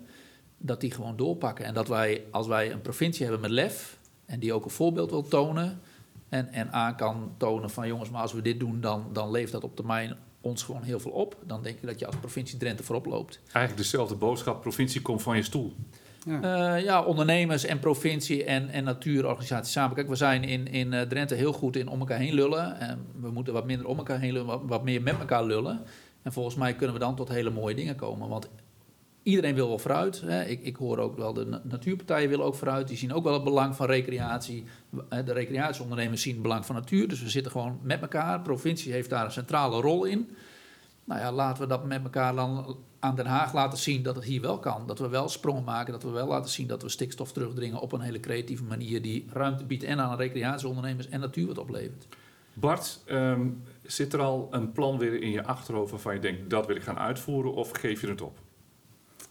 dat die gewoon doorpakken. En dat wij, als wij een provincie hebben met lef en die ook een voorbeeld wil tonen en, en aan kan tonen van jongens, maar als we dit doen, dan, dan leeft dat op termijn ons gewoon heel veel op. Dan denk je dat je als provincie Drenthe voorop loopt. Eigenlijk dezelfde boodschap, provincie komt van je stoel. Ja, uh, ja ondernemers en provincie en, en natuurorganisaties samen. Kijk, we zijn in, in uh, Drenthe heel goed in om elkaar heen lullen. En we moeten wat minder om elkaar heen lullen, wat, wat meer met elkaar lullen. En volgens mij kunnen we dan tot hele mooie dingen komen. Want iedereen wil wel vooruit. Hè. Ik, ik hoor ook wel, de natuurpartijen willen ook vooruit. Die zien ook wel het belang van recreatie. De recreatieondernemers zien het belang van natuur. Dus we zitten gewoon met elkaar. De provincie heeft daar een centrale rol in. Nou ja, laten we dat met elkaar dan aan Den Haag laten zien dat het hier wel kan. Dat we wel sprongen maken, dat we wel laten zien dat we stikstof terugdringen op een hele creatieve manier die ruimte biedt en aan recreatieondernemers en natuur wat oplevert. Bart, ehm, zit er al een plan weer in je achterhoofd waarvan je denkt dat wil ik gaan uitvoeren of geef je het op?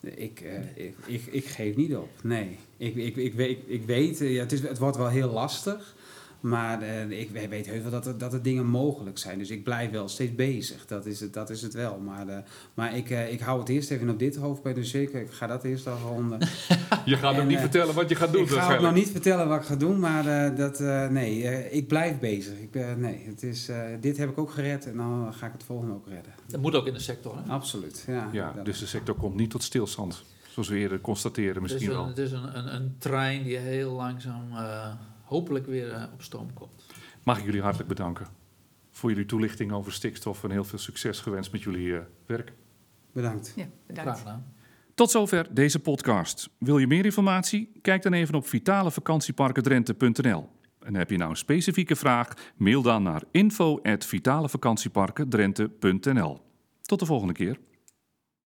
Ik, uh, ik, ik, geef niet op. Nee. Ik, ik, ik, weet, ik weet ja, het, is, het wordt wel heel lastig. Maar uh, ik weet heel veel dat er, dat er dingen mogelijk zijn. Dus ik blijf wel steeds bezig. Dat is het, dat is het wel. Maar, uh, maar ik, uh, ik hou het eerst even op dit hoofd bij de zeker. Ik ga dat eerst afronden. je gaat nog niet vertellen wat je gaat doen. Ik ga nog niet vertellen wat ik ga doen. Maar dat, nee, ik blijf bezig. Ik, nee, het is, dit heb ik ook gered. En dan ga ik het volgende ook redden. Dat moet ook in de sector. Hè? Absoluut. Ja, ja dus de sector komt niet tot stilstand. Zoals we eerder constateren misschien het wel. Het is een, een, een trein die heel langzaam hopelijk weer uh, op stoom komt. Mag ik jullie hartelijk bedanken voor jullie toelichting over stikstof en heel veel succes gewenst met jullie uh, werk. Bedankt. Ja, bedankt. Tot zover deze podcast. Wil je meer informatie? Kijk dan even op vitalevakantieparkendrenthe.nl. En heb je nou een specifieke vraag? Mail dan naar info.vitalevakantieparkendrenthe.nl. Tot de volgende keer.